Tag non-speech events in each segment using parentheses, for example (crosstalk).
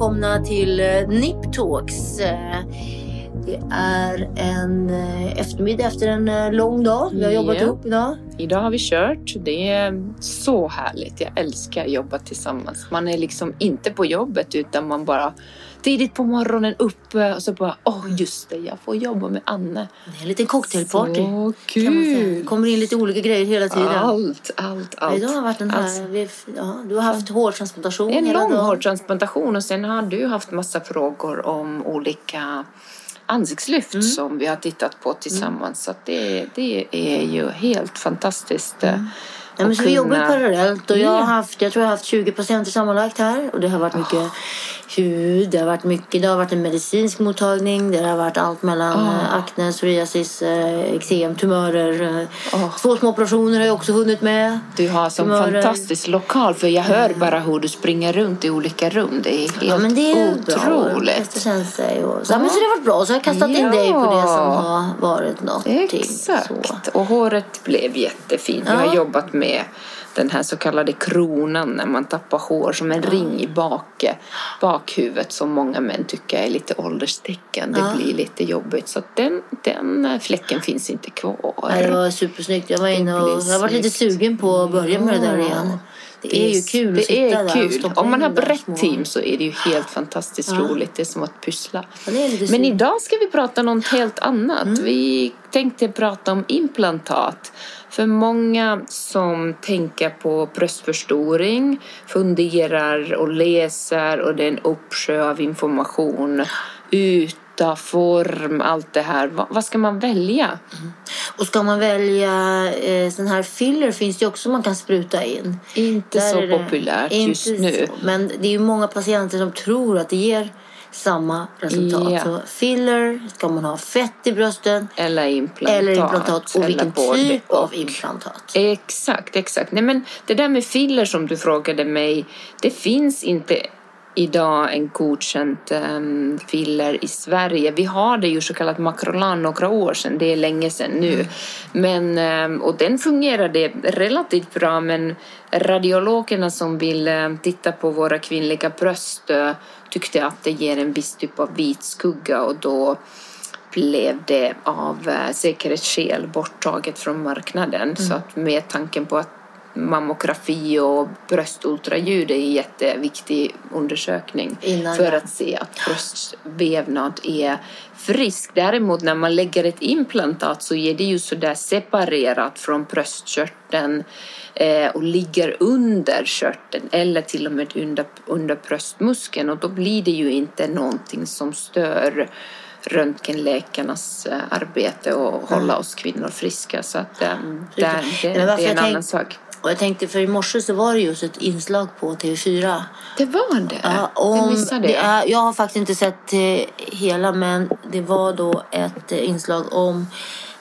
välkomna till eh, Nip Talks. Eh, Det är en eh, eftermiddag efter en lång dag. Vi har jobbat Ja. ihop idag. Idag har vi kört. Det är så härligt. Jag älskar att jobba tillsammans. Man är liksom inte på jobbet utan man bara tidigt på morgonen uppe och så bara åh just det, jag får jobba med Anne. Det är en liten cocktailparty. Så kul! Det kommer in lite olika grejer hela tiden. Allt, allt, allt. Idag har varit den här, Alltså, vi, ja, du har haft hårtransplantation en lång hårtransplantation och sen har du haft massa frågor om olika ansiktslyft Mm. som vi har tittat på tillsammans. Så att det, det är ju helt fantastiskt. eh, Mm. Ja, men så vi jobbar kunna- parallellt och jag har haft, jag tror jag har haft 20 patienter sammanlagt här och det har varit mycket hud, det har varit mycket, det har varit en medicinsk mottagning, det har varit allt mellan oh. akne, psoriasis, eh, eksem, tumörer. Ah. Två små operationer har jag också hunnit med. Du har som Tumörer. fantastisk lokal för jag hör bara hur du springer runt i olika rum. Det är helt Ja men det är ju bra. otroligt. Det känns sig och, så, ja. men så det har varit bra. Så jag har kastat in Ja. dig på det som har varit någonting. Exakt. Så. Och håret blev jättefint. Ja. har jobbat med den här så kallade kronan när man tappar hår som en ring i bak, bakhuvudet som många män tycker är lite ålderstecken. Det blir lite jobbigt. Så den, den fläcken finns inte kvar. Nej, det var supersnyggt. Jag var inne och jag varit lite sugen på att börja med det där igen. Det är ju kul att det är kul. Om man har rätt små- team så är det ju helt fantastiskt Ja. roligt. Det är som att pyssla. Men idag ska vi prata om något helt annat. Mm. Vi tänkte prata om implantat. För många som tänker på bröstförstoring funderar och läser och det är en uppsjö av information. Yta, form, allt det här. Va- vad ska man välja? Och ska man välja eh, sån här filler finns det också man kan spruta in. Inte Där så populärt inte just nu. Så. Men det är ju många patienter som tror att det ger samma resultat. Ja. Så filler, ska man ha fett i brösten Eller implantat. eller implantat och eller vilken typ av och. implantat. Exakt, exakt. Nej, men det där med filler som du frågade mig, det finns inte idag en godkänd um, filler i Sverige. Vi har det ju så kallat Macrolan några år sedan, det är länge sedan nu. Men, ehm, och den fungerade relativt bra men radiologerna som vill eh, titta på våra kvinnliga bröst eh, tyckte att det ger en viss typ av vit skugga och då blev det av eh, säkerhetsskäl borttaget från marknaden. Så att med tanken på att mammografi och bröstultraljud är en jätteviktig undersökning Innan, för ja. att se att bröstvävnad är frisk. Däremot när man lägger ett implantat så är det ju sådär separerat från bröstkörteln eh, och ligger under körteln eller till och med under, under bröstmuskeln och då blir det ju inte någonting som stör röntgenläkarnas eh, arbete och hålla oss kvinnor friska. Så att, eh, där, det, det är en annan sak. Och jag tänkte för i morse så var det just ett inslag på TV4 Det var det? Ja, jag om missade det det. är, jag har faktiskt inte sett eh, hela men det var då ett eh, inslag om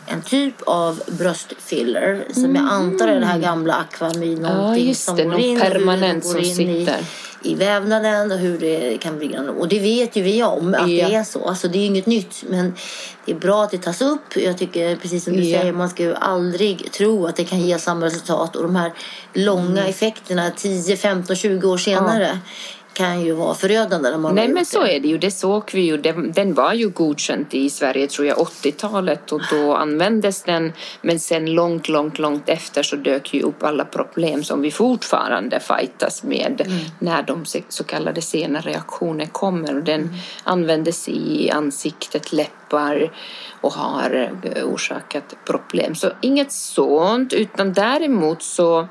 en typ av bröstfiller som jag antar är det här gamla Aquamid någonting just som det, går någon in det permanent går som in sitter. I, i vävnaden och hur det kan bli. Och det vet ju vi om att Ja. det är så. Alltså det är ju inget nytt men det är bra att det tas upp. Jag tycker precis som du Ja. säger man ska ju aldrig tro att det kan ge samma resultat och de här långa Mm. effekterna 10, 15, 20 år senare kan ju vara förödande när man Nej men så det. är det ju, det såg vi ju. Den, den var ju godkänd i Sverige tror jag 80-talet och då användes den. Men sen långt, långt, långt efter så dök ju upp alla problem som vi fortfarande fightas med när de så kallade sena reaktioner kommer. Och den användes i ansiktet, läppar och har eh, orsakat problem. Så inget sånt utan däremot så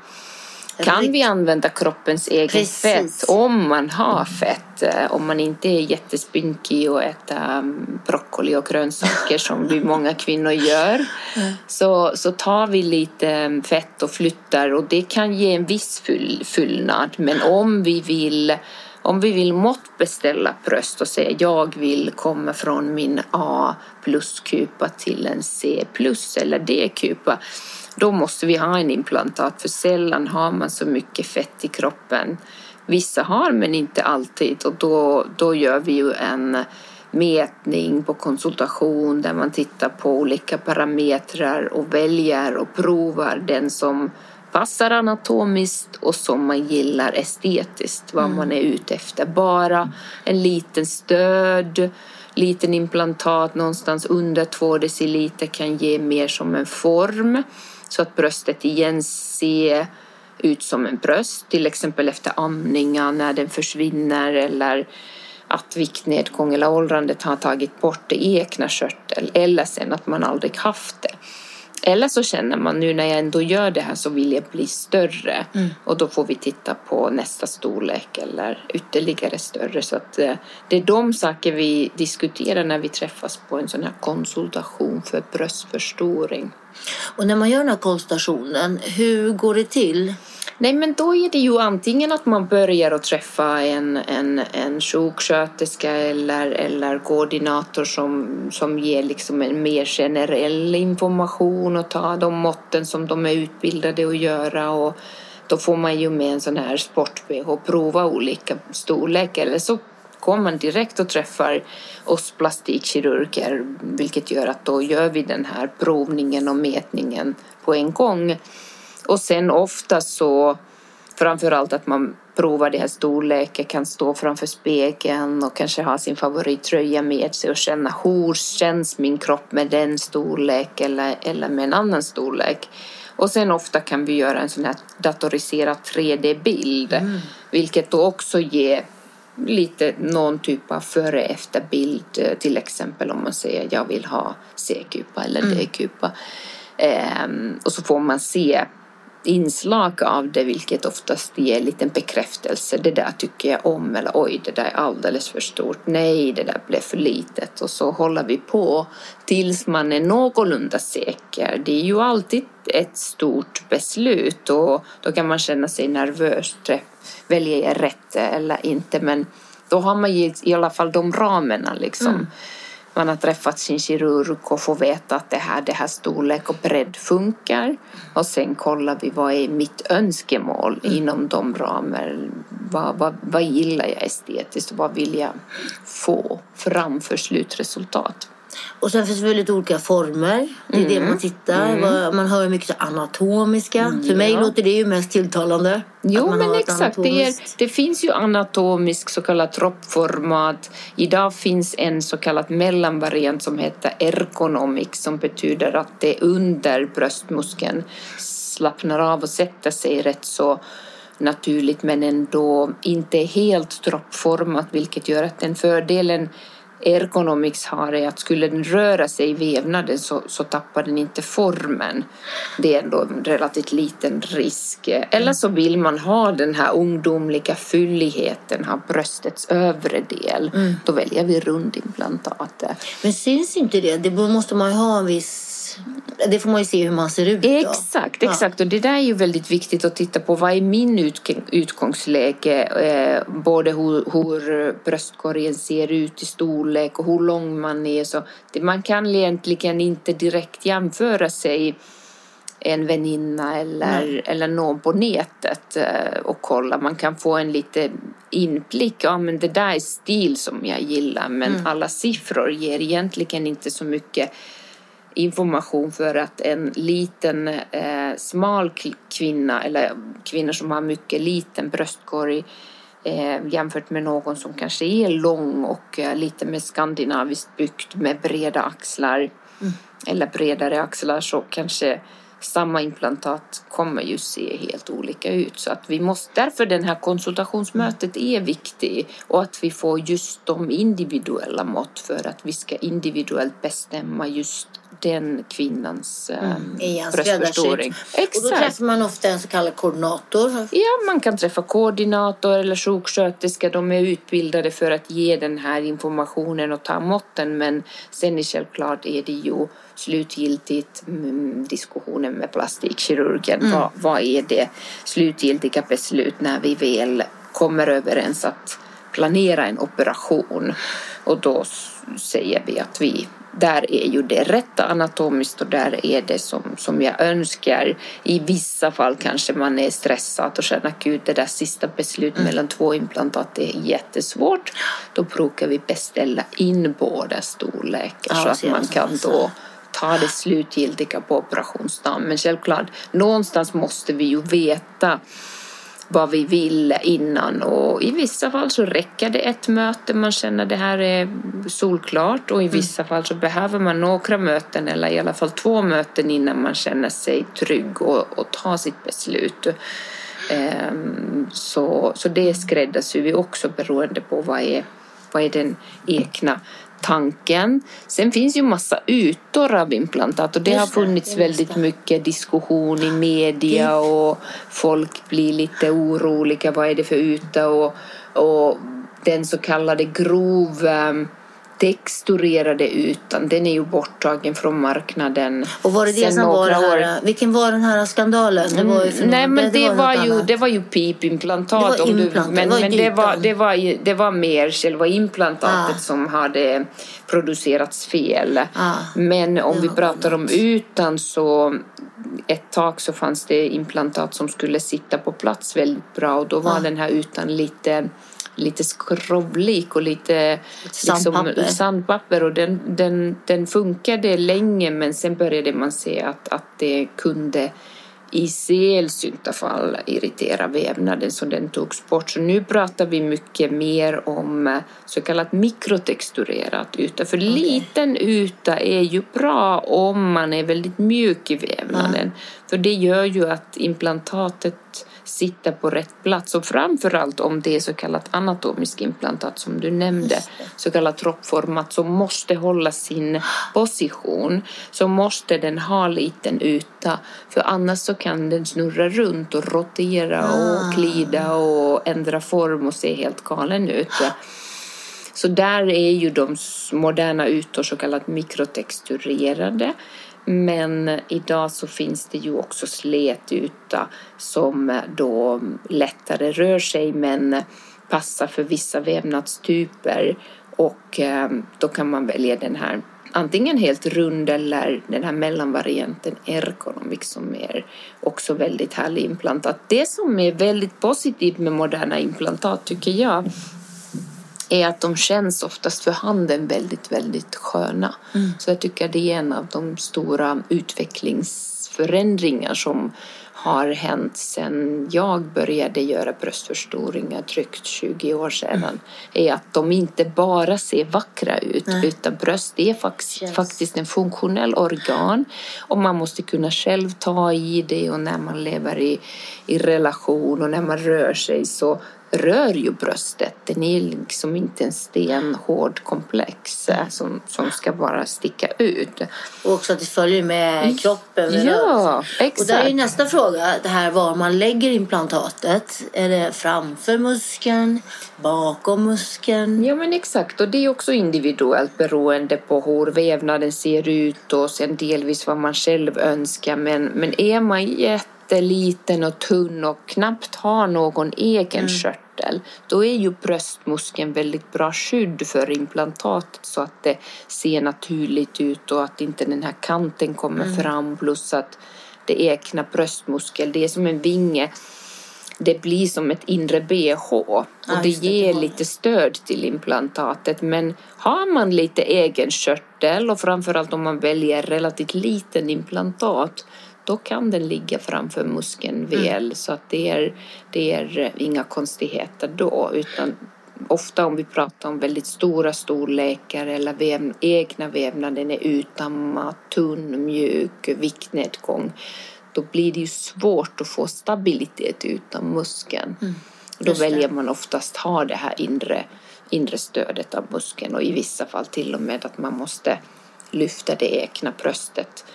kan vi använda kroppens egen Precis. fett om man har fett. eh, Om man inte är jättespinkig och äter mm, broccoli och grönsaker som vi (laughs) många kvinnor gör. Så, så tar vi lite mm, fett och flyttar och det kan ge en viss fyll, fyllnad. Men om vi vill om vi vill måttbeställa bröst och säga jag vill komma från min A plus-kupa till en C plus eller D-kupa då måste vi ha en implantat för sällan har man så mycket fett i kroppen. Vissa har men inte alltid och då, då gör vi ju en mätning på konsultation där man tittar på olika parametrar och väljer och provar den som passar anatomiskt och som man gillar estetiskt, vad man är ute efter. Bara en liten stöd, liten implantat någonstans under två deciliter kan ge mer som en form så att bröstet igen ser ut som en bröst, till exempel efter amningar när den försvinner eller att viktnedgång eller åldrandet har tagit bort det i eknakörtel eller sen att man aldrig haft det. Eller så känner man nu när jag ändå gör det här så vill jag bli större mm. och då får vi titta på nästa storlek eller ytterligare större. Så att eh, det är de saker vi diskuterar när vi träffas på en sån här konsultation för bröstförstoring. Och när man gör den här konsultationen, hur går det till? Nej, men då är det ju antingen att man börjar att träffa en, en, en sjuksköterska eller, eller koordinator som, som ger liksom en mer generell information och tar de måtten som de är utbildade att göra. Och då får man ju med en sån här sport-bh och prova olika storlekar. Eller så kommer man direkt och träffar oss plastikkirurger vilket gör att då gör vi den här provningen och mätningen på en gång. Och sen ofta så framförallt att man provar det här storleken, kan stå framför spegeln och kanske ha sin favorittröja med sig och känna hur känns min kropp med den storlek eller, eller med en annan storlek. Och sen ofta kan vi göra en sån här datoriserad 3D-bild mm. vilket då också ger lite någon typ av före efter bild till exempel om man säger jag vill ha C-kupa eller mm. D-kupa. Um, och så får man se inslag av det vilket oftast ger en liten bekräftelse. Det där tycker jag om eller oj det där är alldeles för stort. Nej det där blev för litet och så håller vi på tills man är någorlunda säker. Det är ju alltid ett stort beslut och då kan man känna sig nervös. Väljer jag rätt eller inte men då har man ju i alla fall de ramarna liksom. Mm man har träffat sin kirurg och får veta att det här, det här storlek och bredd funkar. Och sen kollar vi vad är mitt önskemål mm. inom de ramar. Vad, vad, vad gillar jag estetiskt och vad vill jag få fram för slutresultat. Och sen finns det väldigt olika former. Det är mm. det man tittar. Mm. Man hör mycket anatomiska. Mm. För mig låter det ju mest tilltalande. Jo, men exakt. Det, är, det, finns ju anatomisk så kallad troppformat. Idag finns en så kallad mellanvariant som heter ergonomic som betyder att det under bröstmuskeln slappnar av och sätter sig rätt så naturligt men ändå inte helt troppformat vilket gör att den fördelen ergonomics har är att skulle den röra sig i vävnaden så, så tappar den inte formen. Det är ändå en relativt liten risk. Eller så vill man ha den här ungdomliga fylligheten, ha bröstets övre del. Mm. Då väljer vi rundimplantatet. Men syns inte det? Det måste man ju ha en viss det får man ju se hur man ser ut. Då. Exakt, exakt. Ja. Och det där är ju väldigt viktigt att titta på. Vad är min utgångsläge? Eh, både hur, hur bröstkorgen ser ut i storlek och hur lång man är. Så det, man kan egentligen inte direkt jämföra sig en väninna eller, eller någon på nätet eh, och kolla. Man kan få en lite inblick. Ja, men det där är stil som jag gillar men mm. alla siffror ger egentligen inte så mycket information för att en liten eh, smal kvinna eller kvinnor som har mycket liten bröstkorg eh, jämfört med någon som kanske är lång och eh, lite mer skandinaviskt byggt med breda axlar mm. eller bredare axlar så kanske samma implantat kommer ju se helt olika ut. Så att vi måste, därför den här konsultationsmötet är viktigt och att vi får just de individuella mått för att vi ska individuellt bestämma just den kvinnans mm. um, bröstförstoring. Exakt. Och då träffar man ofta en så kallad koordinator. Ja, man kan träffa koordinator eller sjuksköterska. De är utbildade för att ge den här informationen och ta måtten men sen är självklart är det ju slutgiltigt mm, diskussionen med plastikkirurgen. Mm. Vad, vad är det slutgiltiga beslut när vi väl kommer överens att planera en operation och då säger vi att vi där är ju det rätta anatomiskt och där är det som, som jag önskar. I vissa fall kanske man är stressad och känner att det där sista beslutet mm. mellan två implantat är jättesvårt. Då brukar vi beställa in båda storlekar ja, så att man kan då ta det slutgiltiga på operationsdagen. Men självklart, någonstans måste vi ju veta vad vi vill innan och i vissa fall så räcker det ett möte man känner det här är solklart och i mm. vissa fall så behöver man några möten eller i alla fall två möten innan man känner sig trygg och, och tar sitt beslut. Ehm, så, så det skräddarsyr vi också beroende på vad är, vad är den egna tanken. Sen finns ju massa ytor av implantat och det just har funnits det, väldigt det. mycket diskussion i media och folk blir lite oroliga. Vad är det för yta? Och, och den så kallade grov ehm, texturerade ytan, den är ju borttagen från marknaden. Och var det det som var det här, vilken var den här skandalen? Det var ju för Nej, men det, det, var, var ju, det var ju pipimplantat. Det var implantat, men, det var, men det, var, det, var, det var mer själva implantatet ah. som hade producerats fel. Ah. Men om vi pratar om ytan så ett tag så fanns det implantat som skulle sitta på plats väldigt bra och då var ah. den här ytan lite lite skrovlik och lite sandpapper, liksom, sandpapper och den, den, den funkade länge men sen började man se att, att det kunde i sällsynta fall irritera vävnaden så den togs bort. Så nu pratar vi mycket mer om så kallat mikrotexturerat yta. För okay. liten yta är ju bra om man är väldigt mjuk i vävnaden. Ja. För det gör ju att implantatet sitta på rätt plats och framförallt om det är så kallat anatomisk implantat som du nämnde, så kallat troppformat som måste hålla sin position så måste den ha liten yta för annars så kan den snurra runt och rotera och ah. glida och ändra form och se helt galen ut. Så där är ju de moderna ytor så kallat mikrotexturerade. Men idag så finns det ju också sletyta som då lättare rör sig men passar för vissa vävnadstyper och eh, då kan man välja den här antingen helt rund eller den här mellanvarianten ergonomik som är också väldigt härlig implantat. Det som är väldigt positivt med moderna implantat tycker jag är att de känns oftast för handen väldigt, väldigt sköna. Mm. Så jag tycker det är en av de stora utvecklingsförändringar som har hänt sedan jag började göra bröstförstoringar drygt 20 år sedan mm. är att de inte bara ser vackra ut Nej. utan bröst är faktiskt, yes. faktiskt en funktionell organ och man måste kunna själv ta i det och när man lever i, i relation och när man rör sig så rör ju bröstet. Den är liksom inte en stenhård komplex eh, som, som ska bara sticka ut. Och också att det följer med mm. kroppen. Med ja, exakt. Och där är ju nästa fråga, det här var man lägger implantatet. Är det framför muskeln, bakom muskeln? Ja men exakt och det är också individuellt beroende på hur vävnaden ser ut och sen delvis vad man själv önskar. Men, men är man jätte jätteliten och tunn och knappt har någon egen mm. körtel då är ju bröstmuskeln väldigt bra skydd för implantatet så att det ser naturligt ut och att inte den här kanten kommer mm. fram plus att det egna bröstmuskel, det är som en vinge det blir som ett inre bh och det ger lite stöd till implantatet. Men har man lite egen körtel och framförallt om man väljer relativt liten implantat då kan den ligga framför muskeln mm. väl mm. så att det är, det är inga konstigheter då utan ofta om vi pratar om väldigt stora storlekar eller väv, egna vävnaden är utarmad, tunn, mjuk, viktnedgång då blir det ju svårt att få stabilitet utan muskeln. Mm. Då väljer man oftast ha det här inre, inre stödet av muskeln och i vissa fall till och med att man måste lyfta det egna bröstet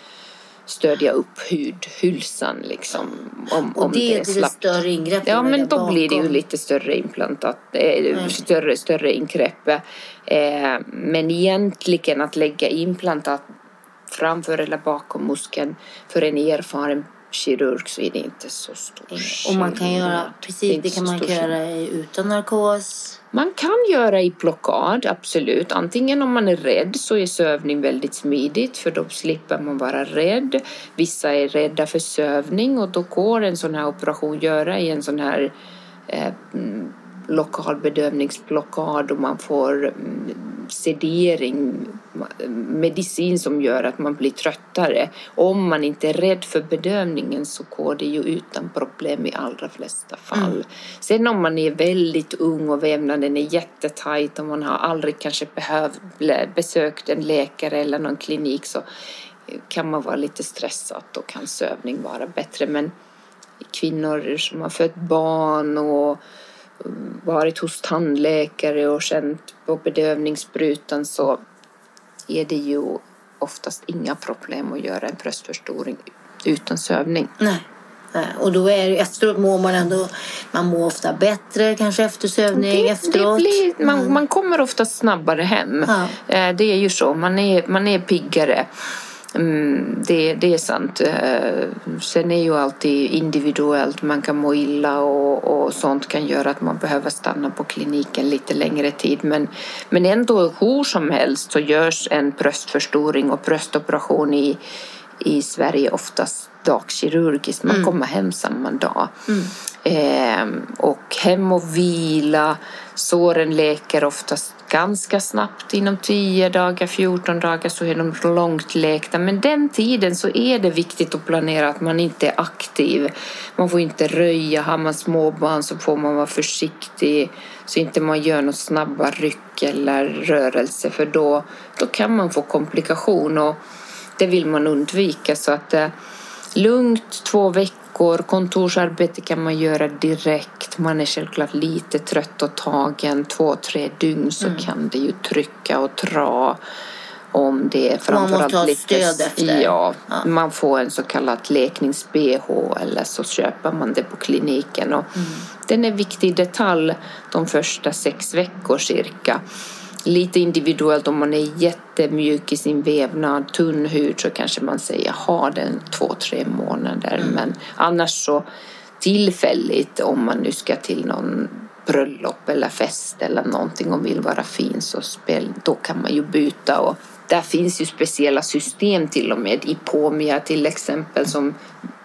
stödja upp hudhylsan liksom. Om, och det, det är ett lite större ingrepp? Ja, men då bakom. blir det ju lite större implantat, eh, större, större ingrepp. Eh, men egentligen att lägga implantat framför eller bakom muskeln för en erfaren kirurg så är det inte så stor Och man kan göra, precis, det, det kan man göra utan narkos? Man kan göra i blockad, absolut. Antingen om man är rädd så är sövning väldigt smidigt för då slipper man vara rädd. Vissa är rädda för sövning och då går en sån här operation göra i en sån här eh, lokal bedövningsblockad och man får mm, sedering, medicin som gör att man blir tröttare. Om man inte är rädd för bedövningen så går det ju utan problem i allra flesta fall. Mm. Sen om man är väldigt ung och vävnaden är jättetajt och man har aldrig kanske behövt besökt en läkare eller någon klinik så kan man vara lite stressad och kan sövning vara bättre. Men kvinnor som har fött barn och varit hos tandläkare och känt på bedövningssprutan så är det ju oftast inga problem att göra en bröstförstoring utan sövning. Nej. Och då är det, efteråt mår man ändå, man mår ofta bättre kanske efter sövning det, efteråt. Det blir, man, mm. man kommer ofta snabbare hem. Ja. Eh, det är ju så, man är, man är piggare. Mm, det, det är sant. Eh, sen är ju alltid individuellt. Man kan må illa och, och sånt kan göra att man behöver stanna på kliniken lite längre tid. Men, men ändå hur som helst så görs en bröstförstoring och bröstoperation i, i Sverige oftast dagkirurgiskt. Man mm. kommer hem samma dag. Mm. Eh, och hem och vila. Såren läker oftast ganska snabbt. Inom 10 dagar, 14 dagar så är de långt läkta. Men den tiden så är det viktigt att planera att man inte är aktiv. Man får inte röja. Har man småbarn så får man vara försiktig så inte man gör något snabba ryck eller rörelse för då, då kan man få komplikation och det vill man undvika. Så att eh, lugnt två veckor, kontorsarbete kan man göra direkt. Man är självklart lite trött och tagen, två, tre dygn så mm. kan det ju trycka och dra om det är framförallt man måste ha stöd efter. Ja, ja, man får en så kallad läknings-BH eller så köper man det på kliniken. Och mm. Den är viktig detalj de första sex veckor cirka lite individuellt om man är jättemjuk i sin vävnad, tunn hud så kanske man säger ha den två, tre månader. Mm. Men annars så tillfälligt om man nu ska till någon bröllop eller fest eller någonting och vill vara fin så spel, då kan man ju byta och där finns ju speciella system till och med. I Pomia till exempel som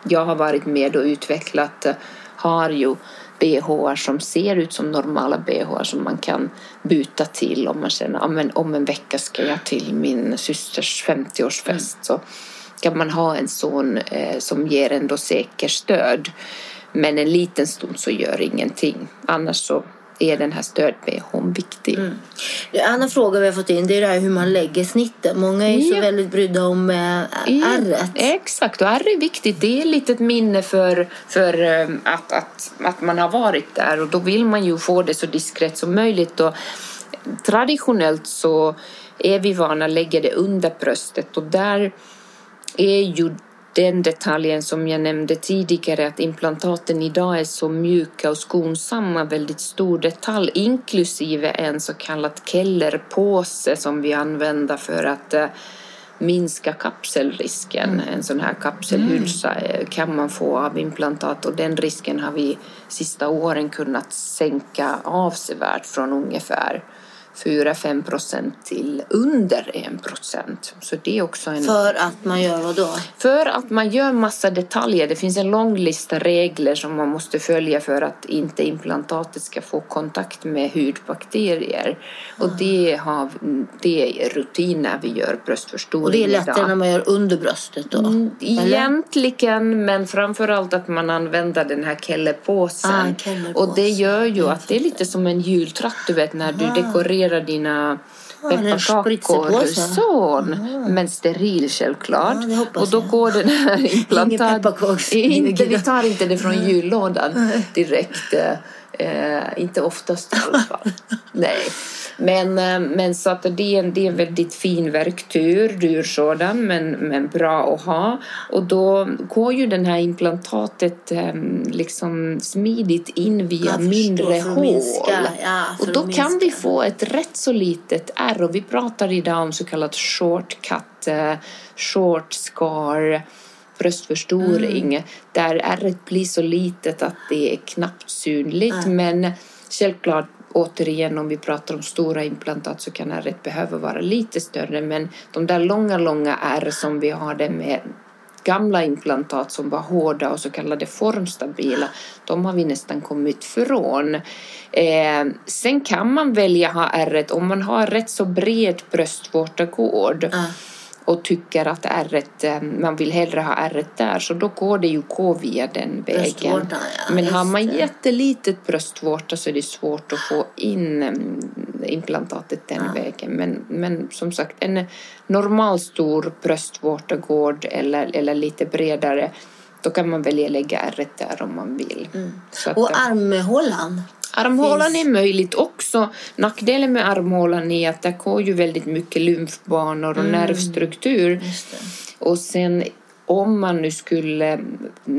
jag har varit med och utvecklat har ju bh som ser ut som normala bh som man kan byta till om man känner att om en vecka ska jag till min systers 50-årsfest mm. så kan man ha en son eh, som ger ändå säker stöd. Men en liten stund så gör ingenting. Annars så är den här stöd-bhn viktig. Mm. En annan fråga vi har fått in det är det här hur man lägger snitten. Många är ja. så väldigt brydda om ärret. exakt, och ärr är viktigt. Det är ett minne för, för ähm, att, att, att man har varit där och då vill man ju få det så diskret som möjligt. Och traditionellt så är vi vana att lägga det under bröstet och där är ju den detaljen som jag nämnde tidigare att implantaten idag är så mjuka och skonsamma, väldigt stor detalj inklusive en så kallad kellerpåse som vi använder för att uh, minska kapselrisken. Mm. En sån här kapselhylsa mm. kan man få av implantat och den risken har vi sista åren kunnat sänka avsevärt från ungefär 4-5 procent till under 1 procent. Så det är också en... För att man gör vad då? För att man gör massa detaljer. Det finns en lång lista regler som man måste följa för att inte implantatet ska få kontakt med hudbakterier. Och mm. det, har, det är rutiner vi gör bröstförstoring Och det är lättare när man gör under bröstet då? Mm, egentligen, men framförallt att man använder den här kellepåsen. Ah, kellepåsen. Och det gör ju att det är lite som en jultratt du vet när du dekorerar servera dina pepparkakor så, mm. men steril självklart. Ja, och då jag. går den här (laughs) implantat... inte, vi tar inte det från jullådan direkt. Eh, inte oftast i alla fall. (laughs) Nej. Men, eh, men så att det är, en, det är en väldigt fin verktyr, dyr sådan, men, men bra att ha. Och då går ju den här implantatet eh, liksom smidigt in via mindre hål. Ja, och då kan vi få ett rätt så litet ärr. Och vi pratar idag om så kallat shortcut, eh, short scar bröstförstoring mm. där ärret blir så litet att det är knappt synligt. Mm. Men självklart återigen om vi pratar om stora implantat så kan ärret behöva vara lite större men de där långa, långa ärr som vi har det med gamla implantat som var hårda och så kallade formstabila, de har vi nästan kommit ifrån. Eh, sen kan man välja ha ärret om man har rätt så bred bröstvårtagård. Mm och tycker att ärret, eh, man vill hellre ha ärret där så då går det ju gå via den vägen. Ja, Men har man jättelitet bröstvårta så är det svårt att få in mm, implantatet den Ja. vägen. Men, men som sagt, en normal stor bröstvårtagård eller, eller lite bredare då kan man välja att lägga ärret där om man vill. Så att, Och armhålan. Armhålan Finns- är möjligt också. Nackdelen med armhålan är att det går ju väldigt mycket lymfbanor och nervstruktur. Just det. Och sen om man nu skulle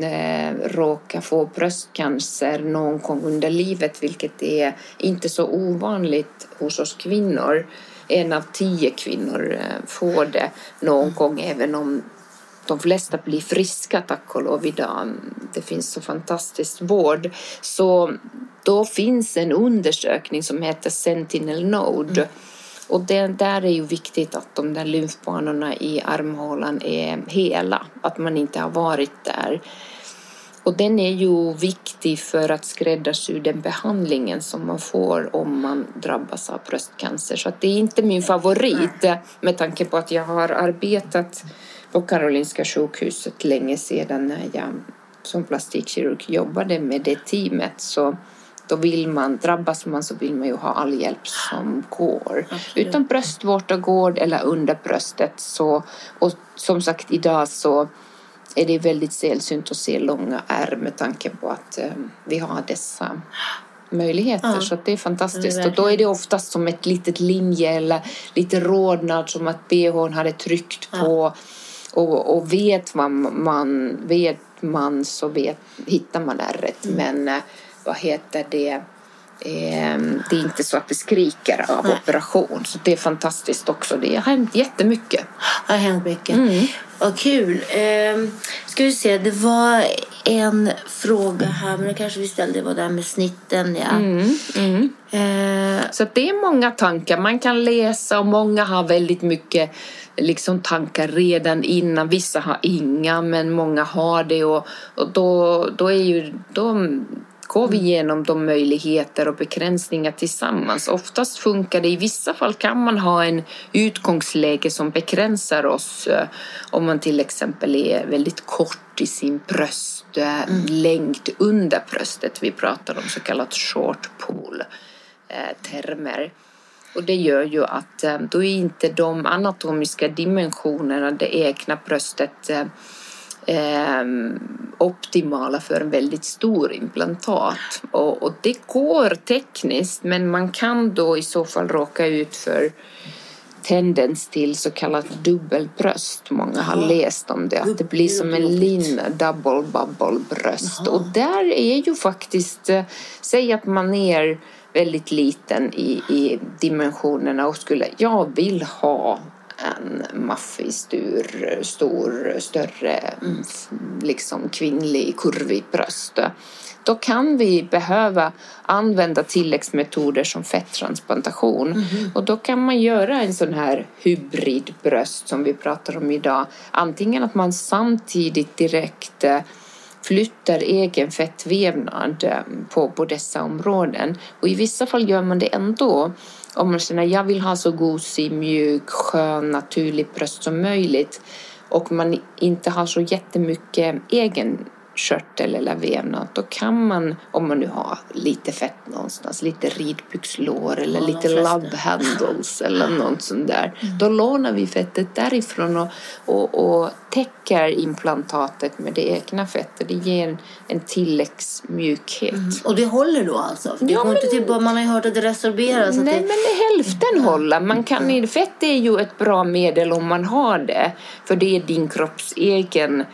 eh, råka få bröstcancer någon gång under livet, vilket är inte så ovanligt hos oss kvinnor. En av tio kvinnor eh, får det någon gång, även om de flesta blir friska tack och lov idag. Det finns så fantastisk vård. Så då finns en undersökning som heter Sentinel Node. Och det, där är ju viktigt att de där lymfbanorna i armhålan är hela, att man inte har varit där. Och den är ju viktig för att skräddarsy den behandlingen som man får om man drabbas av bröstcancer. Så att det är inte min favorit med tanke på att jag har arbetat på Karolinska sjukhuset länge sedan när jag som plastikkirurg jobbade med det teamet. Så då vill man, drabbas man så vill man ju ha all hjälp som går. Absolut. Utan bröstvårtagård eller under bröstet så, och som sagt idag så är det väldigt sällsynt att se långa ärr med tanke på att eh, vi har dessa möjligheter. Ja. Så det är fantastiskt. Det är och då är det oftast som ett litet linje eller lite rodnad som att bhn hade tryckt på. Och, och vet man, man, vet man så vet, hittar man ärret. Mm. Men eh, vad heter det? Ehm, det är inte så att det skriker av Nej. operation. Så det är fantastiskt också. Det har hänt jättemycket. Det har hänt mycket. Mm. Vad kul. Ehm, ska vi se, det var en fråga här, men det kanske vi ställde, det var det här med snitten. Ja. Mm, mm. Ehm, Så det är många tankar. Man kan läsa och många har väldigt mycket liksom, tankar redan innan. Vissa har inga, men många har det. Och, och då, då, är ju, då går vi igenom de möjligheter och begränsningar tillsammans. Oftast funkar det. I vissa fall kan man ha en utgångsläge som begränsar oss. eh, Om man till exempel är väldigt kort i sin bröstlängd under bröstet. Vi pratar om så kallat short pull eh, termer. Och det gör ju att eh, då är inte de anatomiska dimensionerna, det egna bröstet, eh, optimala för en väldigt stor implantat. Och, och det går tekniskt, men man kan då i så fall råka ut för tendens till så kallat dubbelbröst. Många har läst om det, att det blir som en lin double bubble bröst. Och där är ju faktiskt, eh, säg att man är väldigt liten i, i dimensionerna och skulle, jag vill ha en maffig, stor, stor större, mm, liksom kvinnlig, kurvig bröst. Då kan vi behöva använda tilläggsmetoder som fetttransplantation. Och då kan man göra en sån här hybridbröst som vi pratar om idag. Antingen att man samtidigt direkt eh, flyttar egen fettvävnad eh, på, på dessa områden. Och i vissa fall gör man det ändå. Om man känner att jag vill ha så gosig, mjuk, skön, naturlig bröst som möjligt. Och man inte har så jättemycket egen körtel eller vävnad då kan man, om man nu har lite fett någonstans, lite ridbyxlår eller lite love handles (laughs) eller något sånt där. Då lånar vi fettet därifrån och, och, och täcker implantatet med det egna fettet. Det ger en, en tilläggsmjukhet. och det håller då alltså? För det Ja, går inte men- tillbaka, man har ju hört att det resorberas. Nej, det, men det hälften håller. Man kan, Fett är ju ett bra medel om man har det, för det är din kropps egen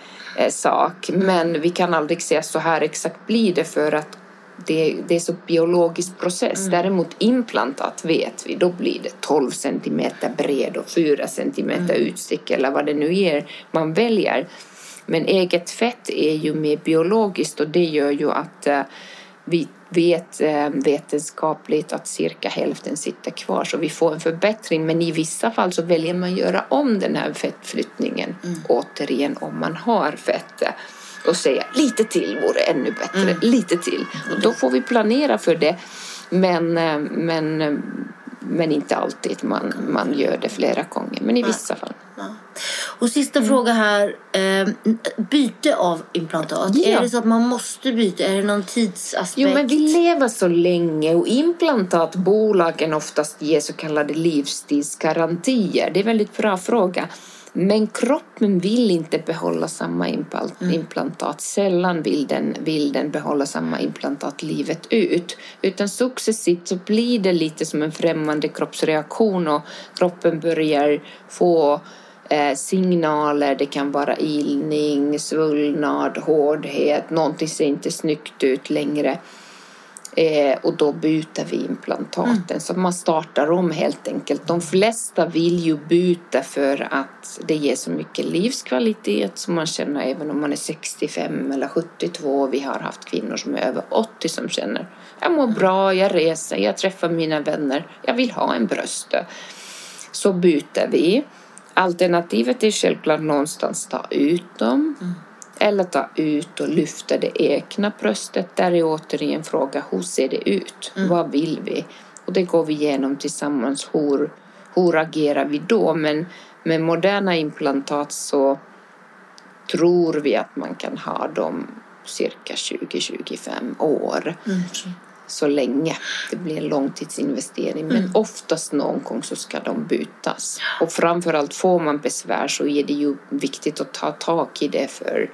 sak. Men vi kan aldrig säga så här exakt blir det för att det, det är så biologisk process. Däremot implantat vet vi, då blir det 12 centimeter bred och 4 centimeter utstick eller vad det nu är man väljer. Men eget fett är ju mer biologiskt och det gör ju att eh, vi vet eh, vetenskapligt att cirka hälften sitter kvar så vi får en förbättring men i vissa fall så väljer man göra om den här fettflyttningen mm. återigen om man har fett och säga lite till vore ännu bättre, mm. lite till. Och då får vi planera för det men, eh, men, eh, men inte alltid. Man, man gör det flera gånger, men i vissa fall. Ja. Och sista mm. fråga här. Eh, byte av implantat. Ja. Är det så att man måste byta? Är det någon tidsaspekt? Jo, men vi lever så länge och implantatbolagen oftast ger så kallade livstidsgarantier. Det är en väldigt bra fråga. Men kroppen vill inte behålla samma mm. implantat. Sällan vill den, vill den behålla samma implantat livet ut. Utan successivt så blir det lite som en främmande kroppsreaktion och kroppen börjar få eh, signaler. Det kan vara ilning, svullnad, hårdhet, någonting ser inte snyggt ut längre. Eh, och då byter vi implantaten. Mm. Så man startar om helt enkelt. De flesta vill ju byta för att det ger så mycket livskvalitet som man känner även om man är 65 eller 72. Vi har haft kvinnor som är över 80 som känner jag mår bra, jag reser, jag träffar mina vänner, jag vill ha en bröst. Så byter vi. Alternativet är självklart någonstans ta ut dem. Mm eller ta ut och lyfta det egna bröstet. Där är återigen fråga hur ser det ut? Mm. Vad vill vi? Och det går vi igenom tillsammans. Hur, hur agerar vi då? Men med moderna implantat så tror vi att man kan ha dem cirka 20-25 år. Mm så länge. Det blir en långtidsinvestering. Men mm. oftast någon gång så ska de bytas. Och framförallt får man besvär så är det ju viktigt att ta tag i det för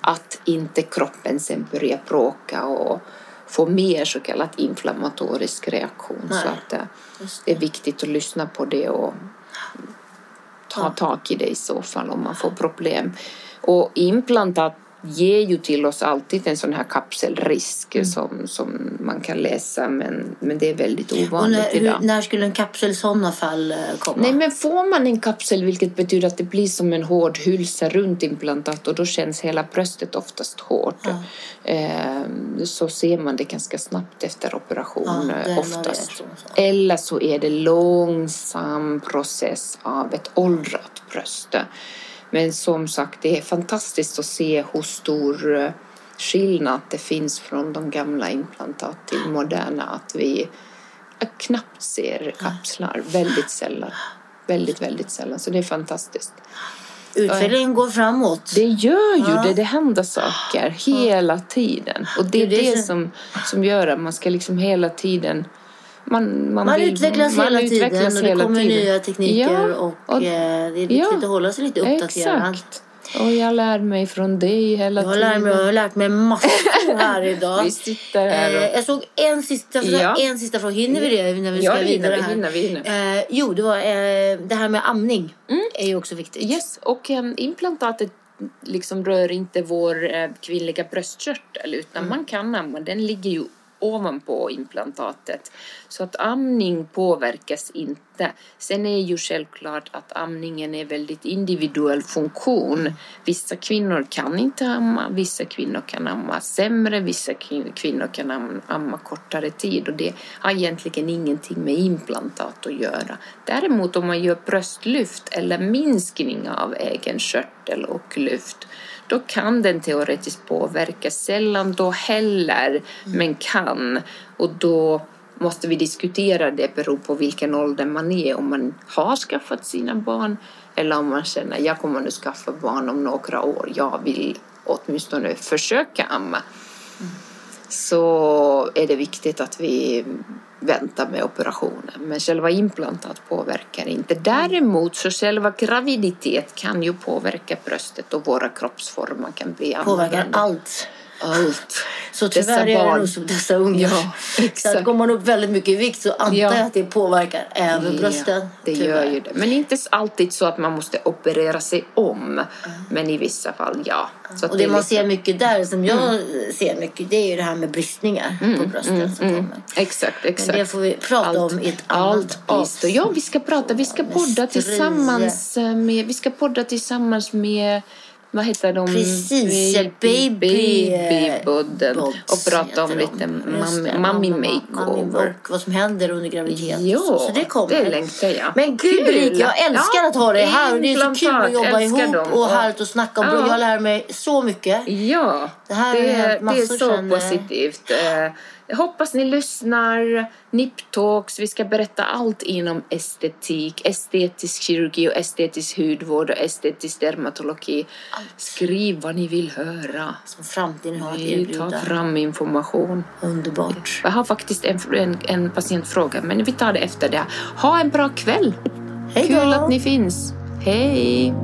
att inte kroppen sen börjar bråka och få mer så kallad inflammatorisk reaktion. Nej. Så att eh, det är viktigt att lyssna på det och ta tag i det i så fall om man får problem. Och implantat ger ju till oss alltid en sån här kapselrisk mm. som, som man kan läsa men, men det är väldigt ovanligt när, idag. Hur, när skulle en kapsel i sådana fall eh, komma? Nej men får man en kapsel vilket betyder att det blir som en hård hylsa runt implantat och då känns hela bröstet oftast hårt. Eh, så ser man det ganska snabbt efter operation ja, oftast. Eller så är det långsam process av ett åldrat bröst. Men som sagt, det är fantastiskt att se hur stor eh, skillnad det finns från de gamla implantat till moderna. Att vi knappt ser kapslar, väldigt sällan. Väldigt, väldigt sällan. Så det är fantastiskt. Utvecklingen går framåt. Det gör ju ja. det. Det händer saker hela tiden. Och det är det, det som, som gör att man ska liksom hela tiden man, man, man vill, utvecklas man hela utvecklas tiden och det kommer tiden. nya tekniker ja, och, och, eh, det är viktigt ja, att hålla sig lite uppdaterad. Exakt. Och jag lär mig från dig hela jag tiden. Mig, jag har lärt mig massor här idag. (laughs) vi sitter här och... eh, jag såg en sista, ja. en sista fråga. Hinner vi det när vi ska ja, vidare här? Hinner, vi hinner. Eh, jo, det var eh, det här med amning. Mm. är ju också viktigt. Yes, och um, implantatet liksom rör inte vår kvinnliga bröstkörtel utan mm. man kan amma. Den ligger ju ovanpå implantatet. Så att amning påverkas inte. Sen är ju självklart att amningen är väldigt individuell funktion. Vissa kvinnor kan inte amma, vissa kvinnor kan amma sämre, vissa kvinnor kan amma kortare tid och det har egentligen ingenting med implantat att göra. Däremot om man gör bröstlyft eller minskning av egen körtel och lyft då kan den teoretiskt påverka. Sällan då heller, mm. men kan. Och då måste vi diskutera det beror på vilken ålder man är. Om man har skaffat sina barn eller om man känner jag kommer nu skaffa barn om några år. Jag vill åtminstone försöka amma. Mm. Så är det viktigt att vi vänta med operationen. Men själva implantat påverkar inte. Däremot så själva graviditet kan ju påverka bröstet och våra kroppsformer kan bli annorlunda. Påverkar allt allt. Så tyvärr är det nog som dessa unga. Ja, så att går man upp väldigt mycket i vikt så antar ja. jag att det påverkar även ja, brösten. Det tyvärr. gör ju det. Men inte alltid så att man måste operera sig om. Mm. Men i vissa fall ja. Så och det, det man lite... ser mycket där, som jag mm. ser mycket, det är ju det här med bristningar mm, på brösten mm, som mm. kommer. Exakt, exakt. Men det får vi prata allt, om i ett annat avsnitt. Ja, vi ska prata, vi ska podda tillsammans med, vi ska podda tillsammans med vad heter de? Precis, baby, baby- babybodden. Bods Och prata om lite mamma- mommy makeover. Och vad som händer under graviditet. Jo, så det kommer. det längtar jag. Men gud. Ulrika, jag älskar Ja, att ha dig här. Och det är så kul att jobba ihop dem. och härligt att snacka om. Ja. Jag lär mig så mycket. Ja, Det här det, hänt det är så sen, eh, positivt. Jag hoppas ni lyssnar. Niptalks, vi ska berätta allt inom estetik, estetisk kirurgi och estetisk hudvård och estetisk dermatologi. Skriv vad ni vill höra. Som framtiden har att Vi tar erbjuda. fram information. Underbart. Jag har faktiskt en, en, en patientfråga, men vi tar det efter det. Ha en bra kväll! Hej Kul då. att ni finns. Hej!